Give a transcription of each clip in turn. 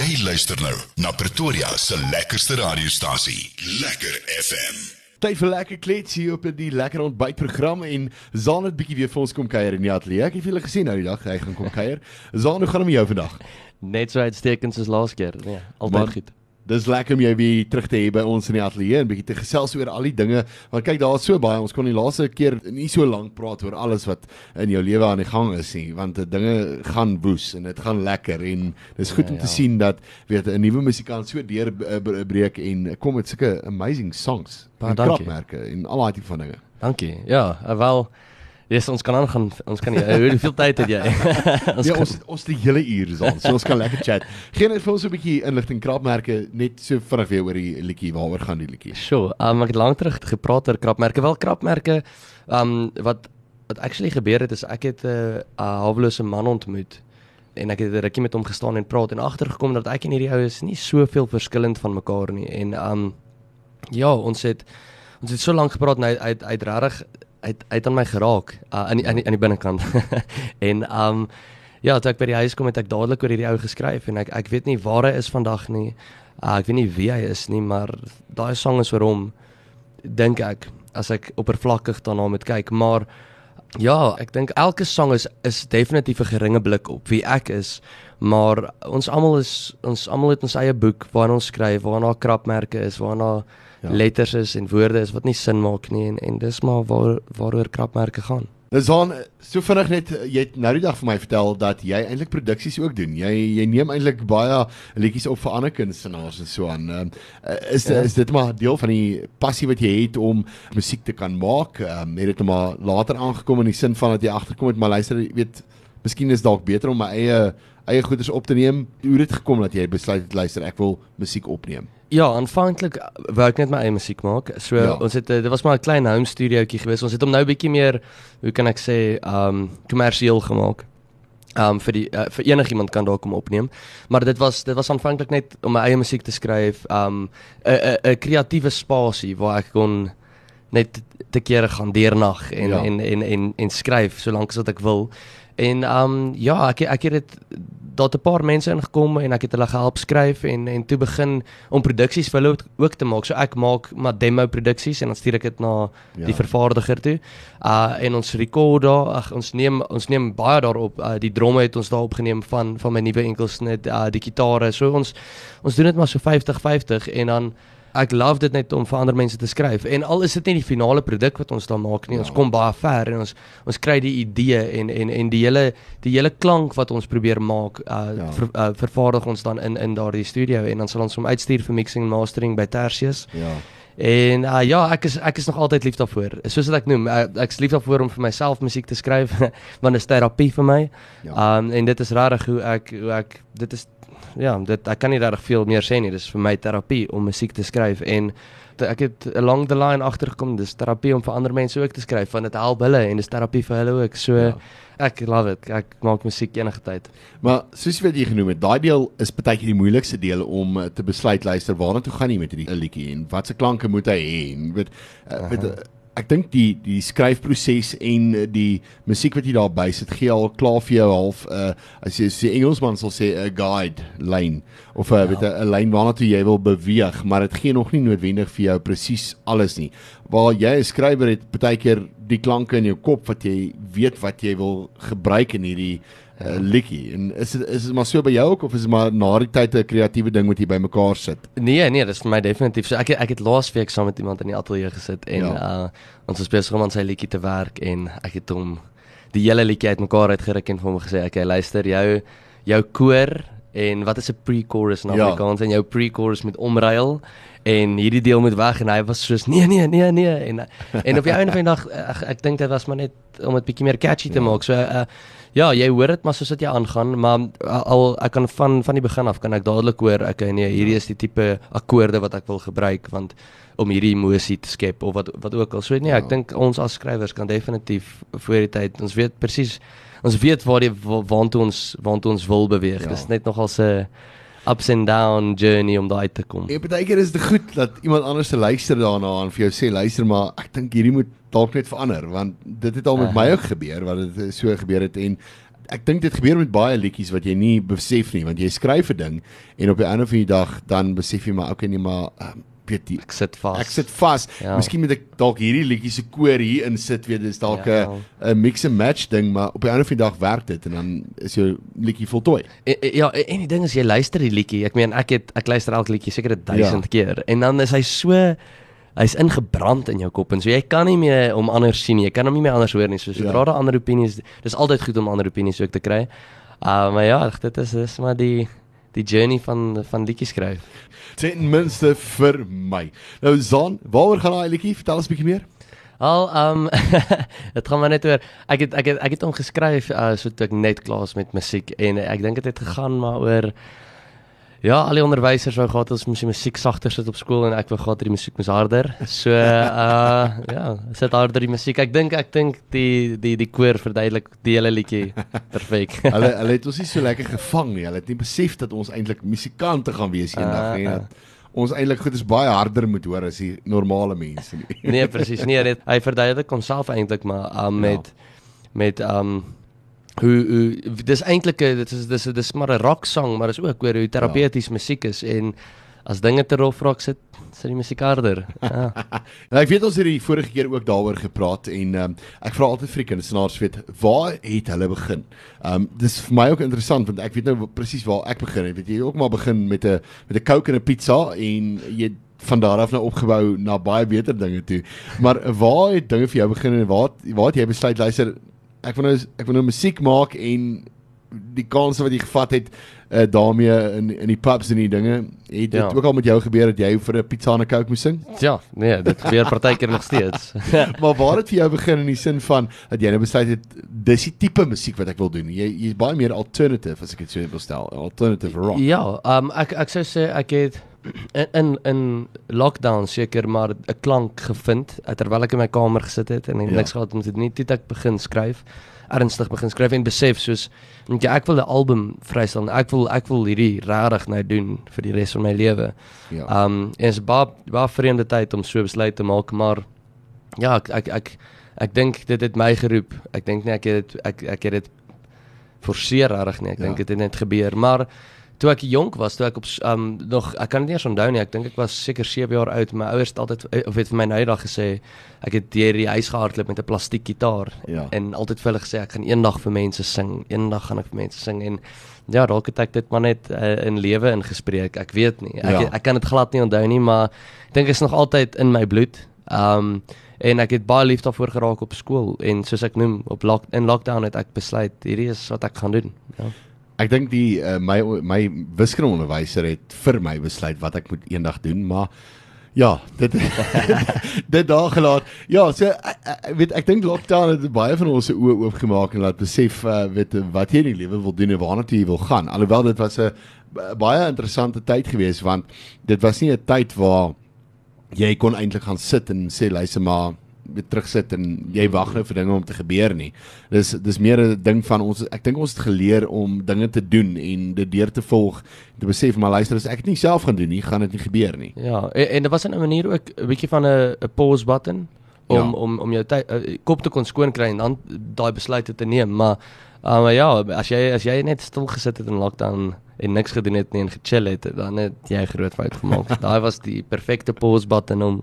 Jy luister nou na Pretoria se lekkerste radiostasie, Lekker FM. Tyd vir lekker klets hier op die lekker ontbytprogram en Zaan het bietjie weer vir ons kom kuier in die ateljee. Ek het julle gesien nou die dag hy gaan kom kuier. Zaan, hoe gaan dit met jou vandag? Net so uitstekend soos laas keer. Nee, altyd goed. Dis lekker om jou weer terug te hê by ons in die ateljee en bietjie te gesels oor al die dinge. Want kyk, daar is so baie. Ons kon die laaste keer nie so lank praat oor alles wat in jou lewe aan die gang is nie, want dinge gaan woes en dit gaan lekker en dis goed Ja, om te ja. sien dat weet 'n nuwe musikant so deurbreek en kom met sulke amazing songs. Baie en dankie. krapmerke en al daai tipe van dinge. Dankie. Ja, uh, wel Yes, ons kan aangaan. Ons kan nie. Uh, hoeveel tyd het jy? ons ja, kan- ons ons die hele uur is aan. So ons kan lekker chat. Geen net vir ons 'n bietjie inligting krapmerke net so vinnig weer oor die liedjie waaroor gaan die liedjie. Sure. Um, ek het lank terug gepraat oor krapmerke. Wel krapmerke um wat wat actually gebeur het is ek het 'n uh, hawelose man ontmoet en ek het 'n rukkie met hom gestaan en praat en agtergekom dat ek en hierdie ou is nie soveel verskillend van mekaar nie en um ja, ons het ons het so lank gepraat en hy hy het- hy het regtig hy hy het aan my geraak uh, aan die aan die, aan die binnekant. en um ja, toe ek by die huis kom het ek dadelik oor hierdie ou geskryf en ek ek weet nie waar hy is vandag nie. Uh, ek weet nie wie hy is nie, maar daai sang is oor hom dink ek as ek oppervlakkig daarna moet kyk, maar ja, ek dink elke sang is is definitief 'n geringe blik op wie ek is, maar ons almal is ons almal het ons eie boek waarin ons skryf, waarna krapmerke is, waarna Ja. letters is en woorde is wat nie sin maak nie en en dis maar waar waaroor krapmerke gaan. Nou Zaan, so vinnig net jy het nou die dag vir my vertel dat jy eintlik produksies ook doen. Jy jy neem eintlik baie liedjies op vir ander kunstenaars en so aan. Uh, is Ja. is dit maar deel van die passie wat jy het om musiek te kan maak? Um, het dit nou maar later aangekom in die sin van dat jy agterkom het maar luister, jy weet, miskien is dalk beter om my eie eie goeders op te neem. Hoe het dit gekom dat jy besluit het luister, ek wil musiek opneem? Ja, aanvanklik wou ek net my eie musiek maak. So Ja. ons het eh, dit was maar 'n klein home studiootjie geweest. Ons het hom nou bietjie meer, hoe kan ek sê, um kommersieel gemaak. Um vir die uh, vir enigiemand kan daar kom opneem. Maar dit was dit was aanvanklik net om my eie musiek te skryf, um 'n 'n 'n kreatiewe spasie waar ek kon net te kere gaan deurnag en, ja. en en en en skryf solank as wat ek wil. En um ja, ek ek het dit daar 'n paar mense ingekom en ek het hulle gehelp skryf en en toe begin om produksies vir hulle ook, te maak. So ek maak maar demo produksies en dan stuur ek dit na Ja. ja. die vervaardiger toe. Uh en ons rekord daar, ag ons neem ons neem baie daarop. Uh die dromme het ons daar opgeneem van van my nuwe enkelsnit, uh die gitare. So ons ons doen dit maar so 50-50 en dan ek love dit net om vir ander mense te skryf. En al is dit nie die finale produk wat ons dan maak nie, Ja. ons kom baie ver en ons ons kry die idee en en en die hele die hele klank wat ons probeer maak, uh, Ja. ja. ver, uh vervaardig ons dan in in daardie studio en dan sal ons hom uitstuur vir mixing en mastering by Tertius. Ja. En uh, ja, ek is ek is nog altyd lief daarvoor. Soos wat ek noem, uh, ek lief daarvoor om vir myself musiek te skryf want dit is terapie vir my. Ja. Ja. Um en dit is regtig hoe ek hoe ek dit is ja, dit ek kan nie regtig veel meer sê nie. Dis vir my terapie om musiek te skryf en te, ek het along the line agtergekom dis terapie om vir ander mense ook te skryf want dit help hulle en dis terapie vir hulle ook. So Ja. ek love it. Ek maak musiek enige tyd. Maar soos wat jy genoem het, daai deel is baie keer die moeilikste deel om uh, te besluit luister waarna toe gaan jy met hierdie liedjie en watse klanke moet hy hê en weet uh, weet uh, ek dink die die skryfproses en uh, die musiek wat jy daar bysit gee al klaar vir jou half uh, as jy as die Engelsman sal sê 'n guide lyn of 'n uh, weet 'n 'n lyn waarna toe jy wil beweeg, maar dit gee nog nie noodwendig vir jou presies alles nie. Waar jy 'n skrywer het, baie keer die klanke in jou kop wat jy weet wat jy wil gebruik in hierdie uh, liedjie. En is dit is dit maar so by jou ook of is dit maar na die tyd 'n kreatiewe ding wat jy bymekaar sit? Nee, nee, dis vir my definitief. So ek ek het laas week saam met iemand in die ateljee gesit en Ja. ja. uh ons was besig om aan sy liedjie te werk en ek het hom die hele liedjie uitmekaar uitgeruk en vir hom gesê, "Oké, luister, jou jou koor en wat is 'n pre-chorus in Ja. Afrikaans en jou pre-chorus moet omruil en hierdie deel moet weg en hy was soos nee nee nee nee en en op die einde van die dag ek, ek dink dit was maar net om dit bietjie meer catchy te Ja. maak. So uh, ja, jy hoor dit maar soos wat jy aangaan, maar uh, al ek kan van van die begin af kan ek dadelik hoor okay nee, hierdie is die tipe akkoorde wat ek wil gebruik want om hierdie emosie te skep of wat wat ook al. So nee, Ja. ek dink ons as skrywers kan definitief voor die tyd ons weet presies ons weet waar die wa- waantoe ons waantoe ons wil beweeg. Ja. Ja. Dis net nogal 'n ups and down journey om daai te kom. En baie keer is dit goed dat iemand anders se luister daarna en vir jou sê luister maar ek dink hierdie moet dalk net verander want dit het al met Aha. my ook gebeur wat dit so gebeur het en ek dink dit gebeur met baie liedjies wat jy nie besef nie want jy skryf 'n ding en op die einde van die dag dan besef jy maar okay nee maar um, weet jy Ek sit vas. Ek sit vas. Ja. Ja. Miskien moet ek dalk hierdie liedjie se koor hier insit, weet dis dalk 'n Ja. 'n mix and match ding, maar op die einde van die dag werk dit en dan is jou liedjie voltooi. En- en- Ja, en die ding is jy luister die liedjie. Ek meen ek het ek luister elke liedjie seker 1000 ja. keer en dan is hy so hy's ingebrand in jou kop en so jy kan nie meer om anders sien nie. Jy kan hom nie meer anders hoor nie. So sodra Ja. daar ander opinies, dis altyd goed om ander opinies ook te kry. Uh maar ja, dit is dis maar die die journey van van liedjies skryf. Ten minste vir my. Nou Zan, waaroor gaan daai liedjie? Vertel ons 'n bietjie meer. Al um dit gaan maar net oor ek het ek het ek het hom geskryf uh, so toe ek net klaar is met musiek en ek dink dit het gegaan maar oor ja, al die onderwysers wou gehad ons moes die musiek sagter sit op skool en ek wou gehad die musiek moes harder. So uh ja, sit harder die musiek. Ek dink ek dink die die die koor verduidelik die hele liedjie perfek. Hulle hulle het ons nie so lekker gevang nie. Hulle het nie besef dat ons eintlik musikante gaan wees eendag nie. Ah, en Dat ons eintlik goed is baie harder moet hoor as die normale mense nie. nee, presies. Nee, dit hy verduidelik homself eintlik maar um, met met um hoe hoe dis eintlik 'n dit is dis dis maar 'n rock song, maar dis ook oor hoe terapeuties ja. musiek is en as dinge te rof raak sit sit die musiek harder. Ja. Nou ek weet ons het die vorige keer ook daaroor gepraat en um, ek vra altyd vir die kunstenaars weet waar het hulle begin? Um dis vir my ook interessant want ek weet nou presies waar ek begin het. Weet jy ook maar begin met 'n met 'n Coke en 'n pizza en jy van daar af nou opgebou na baie beter dinge toe. Maar waar het dinge vir jou begin en waar waar het jy besluit luister ek wil nou ek wil nou musiek maak en die kanse wat jy gevat het uh, daarmee in in die pubs en die dinge het dit Ja. ook al met jou gebeur dat jy vir 'n pizza en 'n Coke moes sing? ja, nee, dit gebeur partykeer nog steeds. maar waar het vir jou begin in die sin van dat jy nou besluit het dis die tipe musiek wat ek wil doen. Jy jy's baie meer alternative as ek dit so wil stel. Alternative rock. Ja, um ek ek sou sê ek het in in, in lockdown seker maar 'n klank gevind terwyl ek in my kamer gesit het en Ja. ja. niks gehad om te doen nie, toe het ek begin skryf ernstig begin skryf en besef soos want ja, ek wil 'n album vrystel ek wil ek wil hierdie regtig nou doen vir die res van my lewe. Ja. Um en is baie baie vreemde tyd om so besluit te maak, maar ja, ek ek ek, ek dink dit het my geroep. Ek dink nie ek het dit ek ek het dit forceer reg nie. Ek Ja. dink dit het net gebeur, maar toe ek jonk was, toe ek op um nog ek kan dit nie eens onthou nie. Ek dink ek was seker 7 jaar oud. My ouers het altyd eh, of het vir my nou eendag gesê ek het deur die huis gehardloop met 'n plastiek gitaar Ja. en altyd vir hulle gesê ek gaan eendag vir mense sing. Eendag gaan ek vir mense sing en ja, dalk het ek dit maar net uh, in lewe ingespreek. Ek weet nie. Ek Ja. ek kan dit glad nie onthou nie, maar ek dink dit is nog altyd in my bloed. Um en ek het baie lief daarvoor geraak op skool en soos ek noem op lock, in lockdown het ek besluit hierdie is wat ek gaan doen. Ja. Ek dink die uh, my my wiskundeonderwyser het vir my besluit wat ek moet eendag doen, maar ja, dit dit daar gelaat. Ja, so ek, ek weet ek dink lockdown het baie van ons se oë oopgemaak en laat besef uh, weet wat jy in die lewe wil doen en waarna jy wil gaan. Alhoewel dit was 'n baie interessante tyd geweest want dit was nie 'n tyd waar jy kon eintlik gaan sit en sê luister maar terugsit en jy wag nou vir dinge om te gebeur nie. Dis dis meer 'n ding van ons ek dink ons het geleer om dinge te doen en dit deur te volg te besef maar luister as ek dit nie self gaan doen nie, gaan dit nie gebeur nie. Ja, en, en dit was in 'n manier ook 'n bietjie van 'n 'n pause button om Ja. om om jou tyd uh, kop te kon skoon kry en dan daai besluite te neem, maar uh, maar ja, as jy as jy net stil gesit het in lockdown en niks gedoen het nie en gechill het, dan het jy groot fout gemaak. Daai was die perfekte pause button om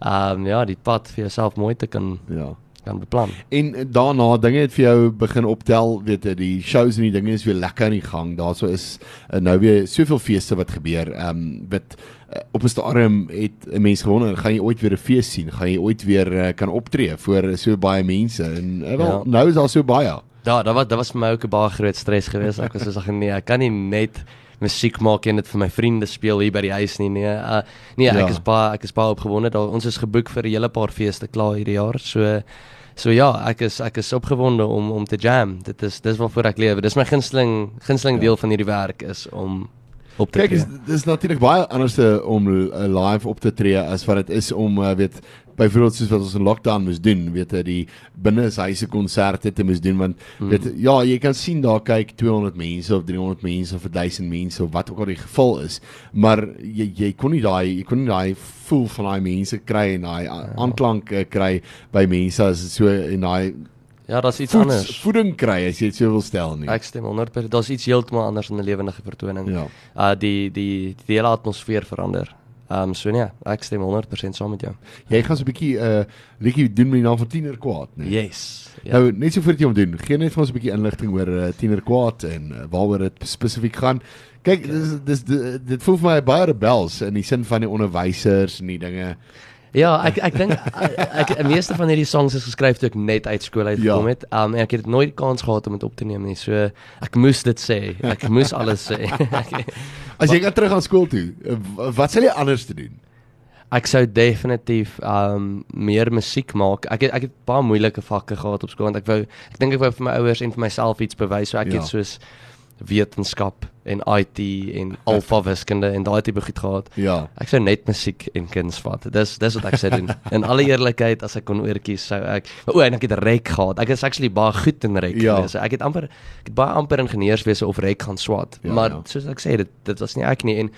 ehm um, ja, die pad vir jouself mooi te kan Ja. kan beplan. En eh, daarna dinge het vir jou begin optel, weet jy, die shows en die dinge is weer lekker aan die gang. Daarso is uh, nou weer soveel feeste wat gebeur. Ehm um, wat uh, op 'n stadium het 'n mens gewonder, gaan jy ooit weer 'n fees sien? Gaan jy ooit weer uh, kan optree voor so baie mense? En uh, wel, Ja. nou is daar so baie. Ja, dat was dat was vir my ook 'n baie groot stres geweest. Ek was so ag nee, ek kan nie net musiek maak en dit vir my vriende speel hier by die huis nie. Nee, uh, nee, Ja. ek is baie ek is baie opgewonde. Daar ons is geboek vir 'n hele paar feeste klaar hierdie jaar. So so ja, ek is ek is opgewonde om om te jam. Dit is dis waarvoor ek lewe. Dis my gunsteling gunsteling Ja. deel van hierdie werk is om op te Kyk, tree. is dis natuurlik baie anders om uh, live op te tree as wat dit is om uh, weet byvoorbeeld soos wat ons in lockdown moes doen, weet jy, die binne huise konserte te moes doen want Hmm. weet ja, jy kan sien daar kyk 200 mense of 300 mense of 1000 mense of wat ook al die geval is, maar jy jy kon nie daai jy kon nie daai voel van daai mense kry en daai aanklank uh, kry by mense as dit so en daai Ja, daar's iets voeds, anders. voeding kry as jy dit so wil stel nie. Ek stem 100%. Daar's iets heeltemal anders in 'n lewendige vertoning. ja. Uh die die die hele atmosfeer verander. Ehm um, so nee, ek stem 100% saam met jou. Jy gaan so 'n bietjie 'n uh, liedjie doen met die naam van Tiener Kwaad, nee. Yes. Ja. Nou net so voordat jy hom doen, gee net vir ons 'n bietjie inligting oor uh, Tiener Kwaad en uh, waaroor dit spesifiek gaan. Kyk, dis dis dit, dit voel vir my baie rebels in die sin van die onderwysers en die dinge. Ja, ek ek dink ek die meeste van hierdie songs is geskryf toe ek net uit skool uit gekom Ja. het. Um en ek het nooit kans gehad om dit op te neem nie. So ek moes dit sê. Ek moes alles sê. As jy gaan terug aan skool toe, w- wat sal jy anders te doen? ek sou definitief um meer musiek maak. Ek het ek het baie moeilike vakke gehad op skool want ek wou ek dink ek wou vir my ouers en vir myself iets bewys. So ek Ja. het soos wetenskap en IT en alfa wiskunde en daai tipe goed gehad. Ja. Ek sou net musiek en kuns vat. Dis dis wat ek sou doen. In alle eerlikheid as ek kon oortjies sou ek O, en ek het rek gehad. Ek is actually baie goed in rek Ja. gewees. Ek het amper ek het baie amper ingenieurswese of rek gaan swat. Ja, maar ja. soos ek sê dit dit was nie ek nie en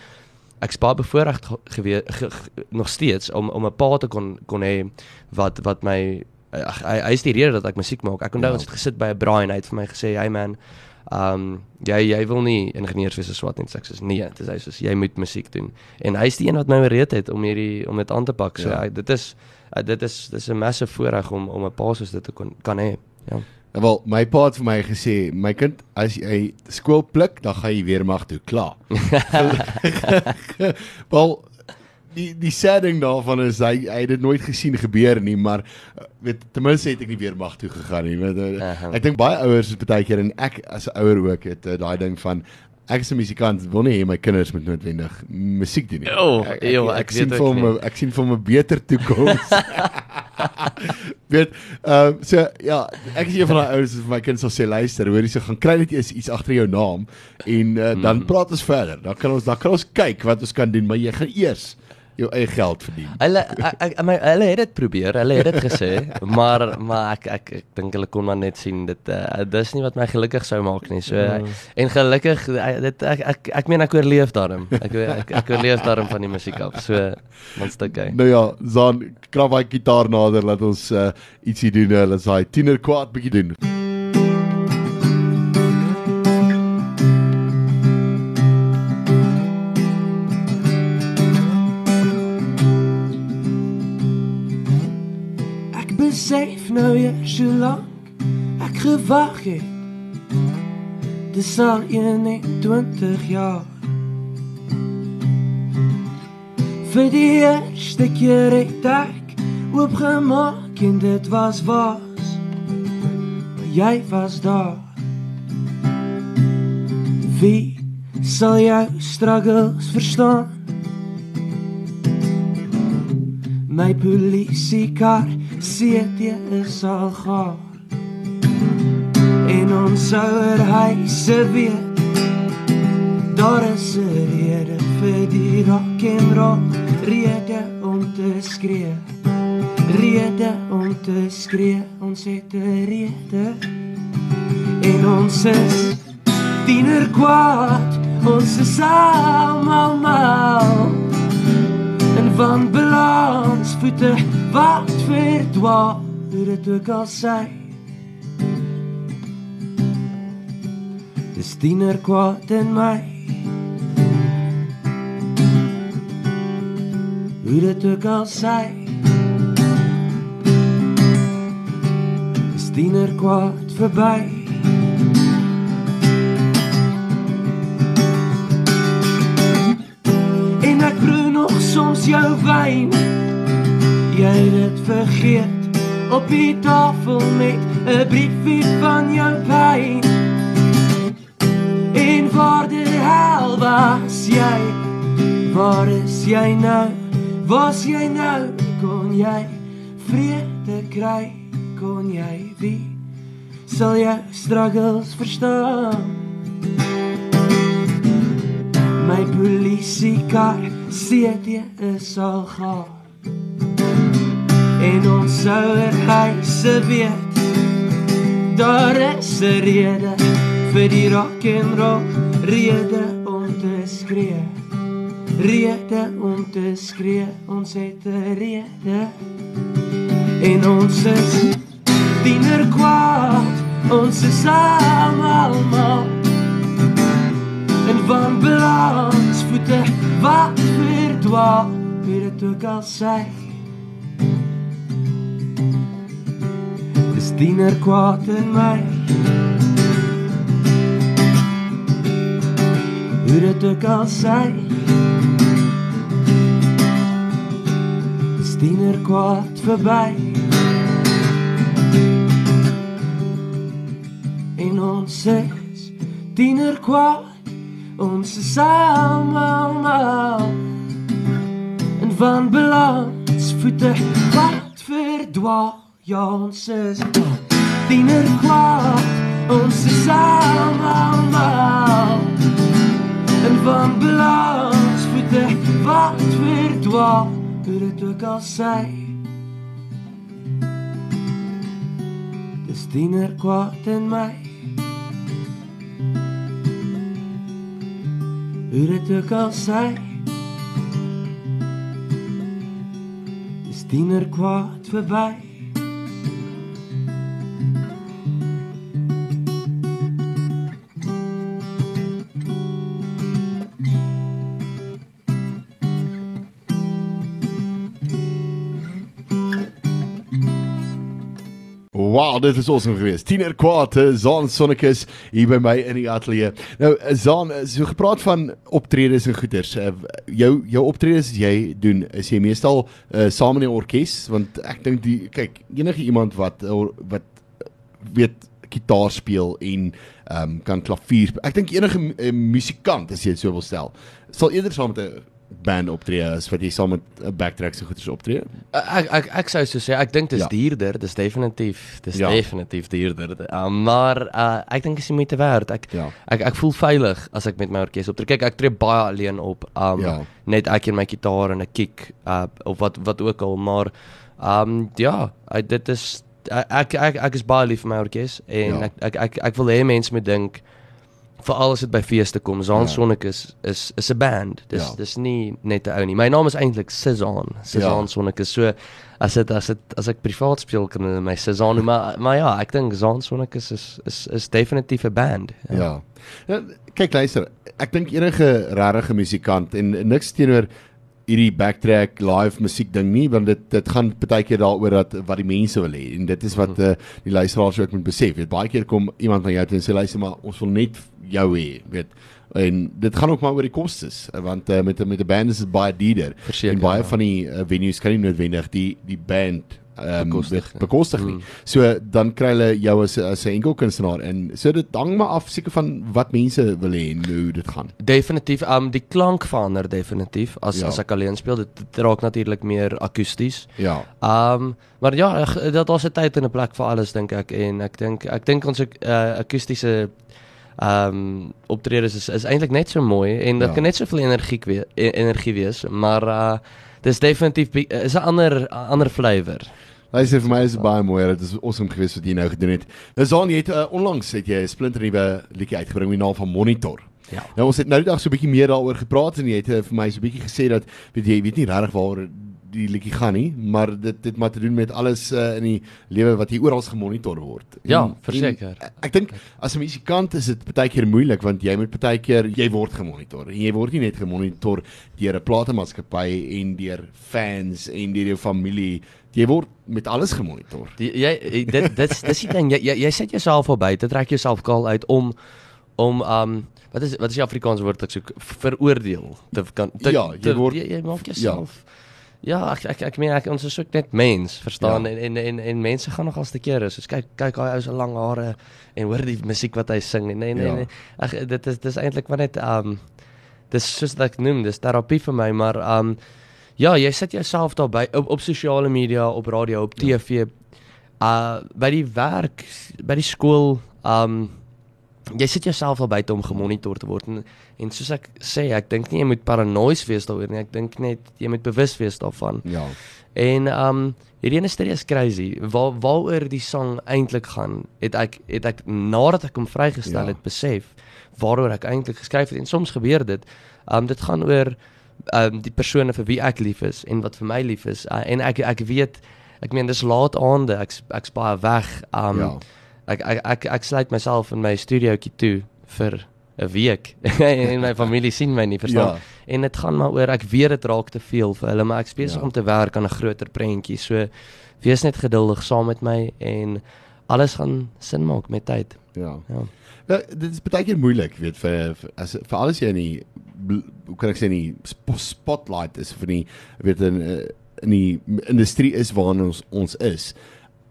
ek spaar bevoorreg gewees ge, ge, nog steeds om om 'n pa te kon kon hê wat wat my ag, hy hy is die rede dat ek musiek maak. Ek onthou Ja. ons het gesit by 'n braai en hy het vir my gesê, "Hey man, um, jy jy wil nie ingenieurswese swat nie." So Ek sê, "Nee, dis hy sê jy moet musiek doen." En hy's die een wat my bereed het om hierdie om dit aan te pak. So Ja. ja. dit is uh, dit is dis 'n massive voorreg om om 'n pa soos dit te kon kan hê. Ja. Wel, my pa het vir my gesê, my kind, as jy skool pluk, dan gaan jy weer mag toe, klaar. Wel, die die sad ding daarvan is hy hy het dit nooit gesien gebeur nie, maar uh, weet ten minste het ek nie weer mag toe gegaan nie. Weet, uh, Aha. ek dink baie ouers is baie keer en ek as 'n ouer ook het uh, daai ding van ek is 'n musikant, wil nie hê my kinders moet noodwendig musiek doen nie. Oh, ek, ek, eeuw, ek, ek sien weet vir. 'n- ek sien vir hom 'n beter toekoms. weet ehm uh, so ja, ek is een van daai ouers wat vir my kind sal sê luister, hoor jy so gaan kry net eers iets agter jou naam en uh, dan Mm. praat ons verder. Dan kan ons dan kan ons kyk wat ons kan doen, maar jy gaan eers jou eie geld verdien. Hulle ek, ek my hulle het dit probeer, hulle het dit gesê, maar maar ek ek, ek dink hulle kon maar net sien dit uh, dis nie wat my gelukkig sou maak nie. So uh, en gelukkig uh, dit ek ek ek meen ek oorleef daarom. Ek ek, ek oorleef daarom van die musiek af. So monster okay. Nou ja, Zan, krap daai gitaar nader laat ons uh, ietsie doen. Laat ons daai tiener kwaad bietjie doen. Ek nou eers hoe lank ek gewag het. Dis al 21 jaar. Vir die eerste keer het ek oopgemaak en dit was was. Maar jy was daar. Wie sal jou struggles verstaan? My polisiekar CT is al gaar. En ons ouer huise weet. Daar is 'n rede vir die rock en roll Rede om te skree. Rede om te skree Ons het 'n rede. En ons is tiener kwaad Ons is almal mal. En van balans voete wat verdwaal hoe dit ook al sy? Dis tiener kwaad in my. Hoe dit ook al sy. Dis tiener kwaad verby. En ek proe nog soms jou wyn Jy dit vergeet? Op die tafel met 'n briefie van jou pyn En waar die hel was jy Waar is jy nou? Was jy nou? Kon jy vrede kry Kon jy wie? Sal jou struggles verstaan? My polisiekar CD is al gaar En ons ouer huise weet Daar is 'n rede vir die rock and roll Rede om te skree Rede om te skree Ons het 'n rede En ons is tiener kwaad, ons is almal En van balans voete wat verdwaal, wie dit ook al sê. Dis tiener kwaad in my. Hoe dit ook al sê. Dis tiener kwaad verby. En ons is tiener kwaad. Ons is almal en van balans voete wat verdwaal. Ja, ons is tiener kwaad. Ons is almal en van balans voete wat verdwaal. Hoe dit ook al sê. Dis tiener kwaad in my. Hoe dit ook al sê. Dis tiener kwaad verby. Wow, dit is awesome geweest. Tiener kwaad, eh, Zaan Sonnekus hier by my in die ateljee. Nou eh, Zaan, eh, so gepraat van optredes en goeters. Jou jou optredes jy doen, is jy meestal uh, saam in 'n orkes want ek dink die kyk, enige iemand wat wat weet gitaar speel en ehm um, kan klavier. Ek dink enige uh, musikant as jy dit so wil stel, sal eerder saam met 'n band optree as wat jy saam met 'n backtracks en goeters optree. Ek ek ek sou so sê, ek dink dit is Ja. duurder, dis definitief, dis Ja. definitief duurder. Uh, maar uh, ek dink is die moeite werd. Ek Ja. ek ek voel veilig as ek met my orkes optree. Kyk, ek tree baie alleen op. Um Ja. net ek en my gitaar en 'n kick uh of wat wat ook al, maar um ja, dit is ek ek ek is baie lief vir my orkes en Ja. ek, ek ek ek wil hê mense moet dink veral as dit by feeste kom. Zaan Ja. Sonic is is is 'n band. Dis Ja. dis nie net 'n ou nie. My naam is eintlik Cezanne. Cezanne Ja. Sonic is so as dit as dit as ek privaat speel kan hulle my Cezanne noem, maar maar ja, ek dink Zaan Sonic is is is, is definitief 'n band. Ja. ja kyk luister, ek dink enige regte musikant en niks teenoor hierdie backtrack live musiek ding nie want dit dit gaan baie keer daaroor dat wat die mense wil hê en dit is wat uh, die luisteraars ook moet besef. Weet baie keer kom iemand na jou toe en sê luister maar ons wil net jou hê, weet. En dit gaan ook maar oor die kostes eh, want uh, met met 'n band is dit baie duurder. En baie ja. van die uh, venues kan nie noodwendig die die band um, Bekostig nie. bekostig nie. Mm. So dan kry hulle jou as as 'n enkel kunstenaar en so dit hang maar af seker van wat mense wil hê en hoe dit gaan. Definitief, um die klank verander definitief as Ja. as ek alleen speel. Dit, dit raak natuurlik meer akoesties. Ja. Um maar ja, dat daar's 'n tyd en 'n plek vir alles dink ek en ek dink ek dink ons uh, akoestiese um optredes is is eintlik net so mooi en dit Ja. kan net soveel energie wees, energie wees, maar uh dis definitief is 'n ander ander flavour. Luister vir my is baie mooi. Dit is awesome geweest wat jy nou gedoen het. Nou Zaan, jy het uh, onlangs het jy 'n splinter nuwe liedjie uitgebring met die naam van Monitor. Ja. Nou ons het nou die dag so 'n bietjie meer daaroor gepraat en jy het uh, vir my so 'n bietjie gesê dat weet jy, jy weet nie regtig waaroor die liedjie gaan nie, maar dit dit maar te doen met alles uh, in die lewe wat hier oral gemonitor word. Ja, verseker. en Ek dink as 'n musikant is dit baie keer moeilik want jy moet baie keer jy word gemonitor en jy word nie net gemonitor deur 'n platemaatskappy en deur fans en deur jou familie. Jy word met alles gemonitor. Die, jy dit dis dis die ding jy jy, jy sit jouself al buite, trek jouself kaal uit om om um wat is wat is die Afrikaanse woord ek soek veroordeel te kan te, Ja, jy te, word- jy, jy maak jouself Ja, ek ek ek meen ek ons is ook net mens, verstaan Ja. en, en en en mense gaan nogal te kere. Soos kyk kyk daai ou se lang hare en hoor die musiek wat hy sing en en, Ja. en ag dit is dis eintlik maar net um dis soos wat ek noem, dis terapie vir my, maar um ja, jy sit jouself daarby op op sosiale media, op radio, op TV, uh by die werk, by die skool, um jy sit jouself al buite om gemonitor te word en en soos ek sê, ek dink nie jy moet paranoïes wees daaroor nie. Ek dink net jy moet bewus wees daarvan. Ja. En um hierdie ene storie is crazy. Waar waaroor die sang eintlik gaan, het ek het ek nadat ek hom vrygestel Ja. het besef waaroor ek eintlik geskryf het en soms gebeur dit. Um dit gaan oor um die persone vir wie ek lief is en wat vir my lief is. Uh, en ek ek weet ek meen dis laat aande, ek's ek's baie weg. Um Ja. Ek, ek ek ek sluit myself in my studiootjie toe vir 'n week en my familie sien my nie, verstaan? Ja. En dit gaan maar oor ek weet dit raak te veel vir hulle, maar ek's besig Ja. om te werk aan 'n groter prentjie. So wees net geduldig saam met my en alles gaan sin maak met tyd. Ja. Ja. Ja, dit is baie keer moeilik, weet vir vir- as vir alles jy in die hoe kan ek sê sp spotlight is vir die weet in eh, in die industrie is waarin ons ons is.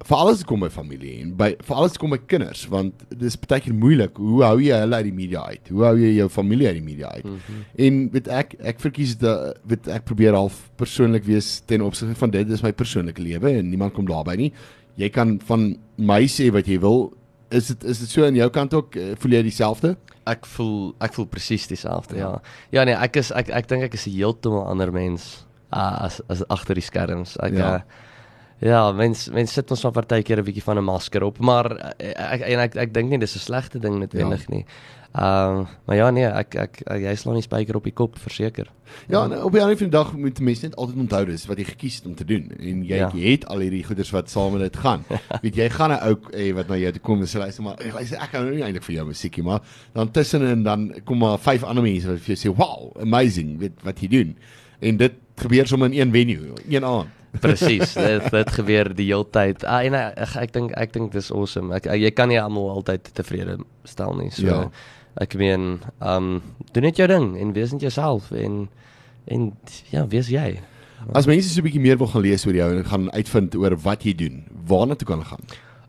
Vir alles kom by familie en by vir alles kom by kinders want dit is baie keer moeilik. Hoe hou jy hulle uit die media uit? Hoe hou jy jou familie uit die media uit? Mm -hmm. En weet ek ek verkies dat weet ek probeer half persoonlik wees ten opsigte van dit is my persoonlike lewe en niemand kom daarbey nie. Jy kan van my sê wat jy wil. Is dit is dit so aan jou kant ook eh, voel jy dieselfde? Ek voel ek voel presies dieselfde, ja. Ja nee, ek is ek ek dink ek is 'n heeltemal ander mens uh, as as agter die skerms. Ek Ja. ja. Uh, ja, mens mens sit ons van partykeer 'n bietjie van 'n masker op, maar uh, ek en ek ek dink nie dis 'n slegte ding noodwendig ja. nie. Ehm uh, maar ja nee, ek ek, ek jy slaan die spyker op die kop verseker. Ja, en op die einde van die dag moet mense net altyd onthou dis wat jy gekies het om te doen en jy ja. Ja. jy het al hierdie goeders wat saam met dit gaan. Weet jy gaan 'n ou hey, wat na jou toe kom en sê luister maar ek luister ek hou nou nie eintlik vir jou musiekie maar dan tussenin dan kom maar vyf ander mense wat vir jou sê wow, amazing, weet wat jy doen. En dit gebeur sommer in een venue, een aand. Presies, dit dit gebeur die hele tyd. Ah, en ek ek, ek dink ek dink dis awesome. Ek, ek jy kan nie almal altyd tevrede stel nie. So Ja. ek meen, ehm um, doen net jou ding en wees net jouself en en ja, wees jy. As mense so 'n bietjie meer wil gaan lees oor jou en gaan uitvind oor wat jy doen, waarna toe kan hulle gaan?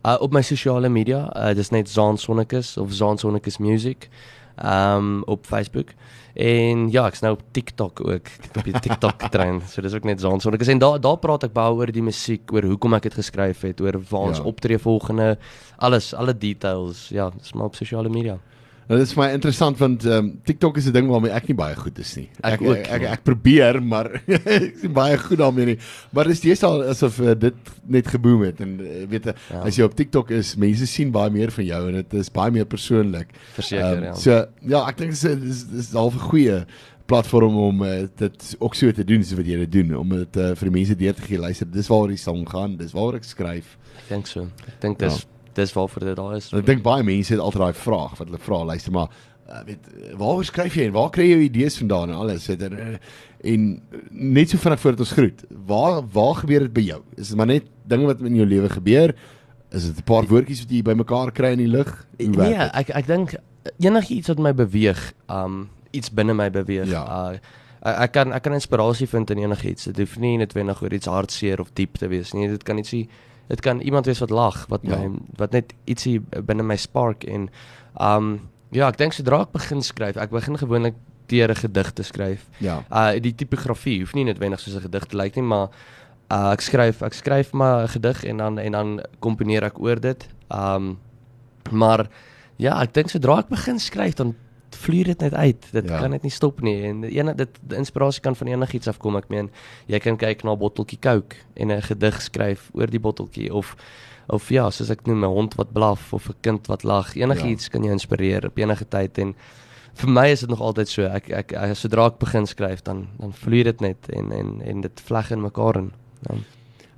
Uh op my sosiale media, uh, dis net Zaan Sonnekus of Zaan Sonnekus Music. Um, op Facebook. En ja, ek's nou op TikTok ook. Ek het op die TikTok trein. So dis ook net Zaan Sonnekus en daar daar praat ek baie oor die musiek, oor hoekom ek dit geskryf het, oor waar ons ja. optree volgende, alles, alle details. Ja, dis maar op sosiale media. Nou dit is vir my interessant want ehm um, TikTok is 'n ding waarmee ek nie baie goed is nie. Ek ek, ook ek, ek, ek probeer maar ek is nie baie goed daarmee nie. Maar dis deesdae asof uh, dit net geboom het en uh, weet jy Ja. as jy op TikTok is, mense sien baie meer van jou en dit is baie meer persoonlik. Verseker, ja. So ja, ek dink dit is dis dis half 'n goeie platform om uh, dit ook so te doen soos wat jy dit doen om dit uh, vir die mense deur te gee. Luister, dis waaroor die song gaan, dis waaroor ek skryf. Ek dink so. Ek dink dis ja. Dis waarvoor dit daar is. En Ek dink baie mense het altyd daai vraag wat hulle vra, luister maar, uh, weet uh, waaroor skryf jy en waar kry jy jou idees vandaan en alles en, uh, en net so vinnig voordat ons groet. Waar waar gebeur dit by jou? Is dit maar net dinge wat in jou lewe gebeur? Is dit 'n paar woordjies wat jy bymekaar kry in die lug? Nee, dit? ek ek dink enigiets wat my beweeg, um iets binne my beweeg. Ja. Uh ek ek kan ek kan inspirasie vind in enigiets. Dit hoef nie noodwendig oor iets hartseer of diep te wees nie. Dit kan ietsie dit kan iemand wees wat lag, wat Ja. my wat net ietsie binne my spark en um ja, ek dink sodra ek begin skryf, ek begin gewoonlik deur 'n gedig te skryf. Ja. Uh die tipografie hoef nie noodwendig soos 'n gedig te lyk nie, maar uh ek skryf ek skryf maar 'n gedig en dan en dan komponeer ek oor dit. Um maar ja, ek dink sodra ek begin skryf dan vloei dit net uit. Dit ja. kan net nie stop nie en ene dit die inspirasie kan van enigiets afkom. Ek meen, jy kan kyk na 'n botteltjie Coke en 'n gedig skryf oor die botteltjie of of ja, soos ek noem 'n hond wat blaf of 'n kind wat lag. Enigiets ja. kan jou inspireer op enige tyd en vir my is dit nog altyd so. Ek ek, ek sodra ek begin skryf dan dan vloei dit net en en en dit vleg in mekaar in. Ja.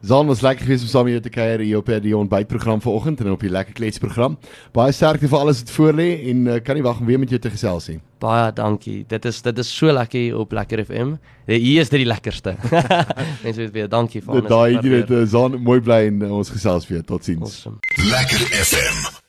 Zaan was lekker geweest om saam met jou te kuier hier op die ontbytprogram vanoggend en op die lekker kletsprogram. Baie sterkte vir alles wat voor lê en uh, kan nie wag om weer met jou te gesels nie. Baie dankie. Dit is dit is so lekker hier op Lekker FM. Hier is dit die lekkerste. Mense weet weer dankie vir Dit alles. daai jy dit uh, Zaan mooi bly en uh, ons gesels weer. Totsiens. Awesome. Lekker FM.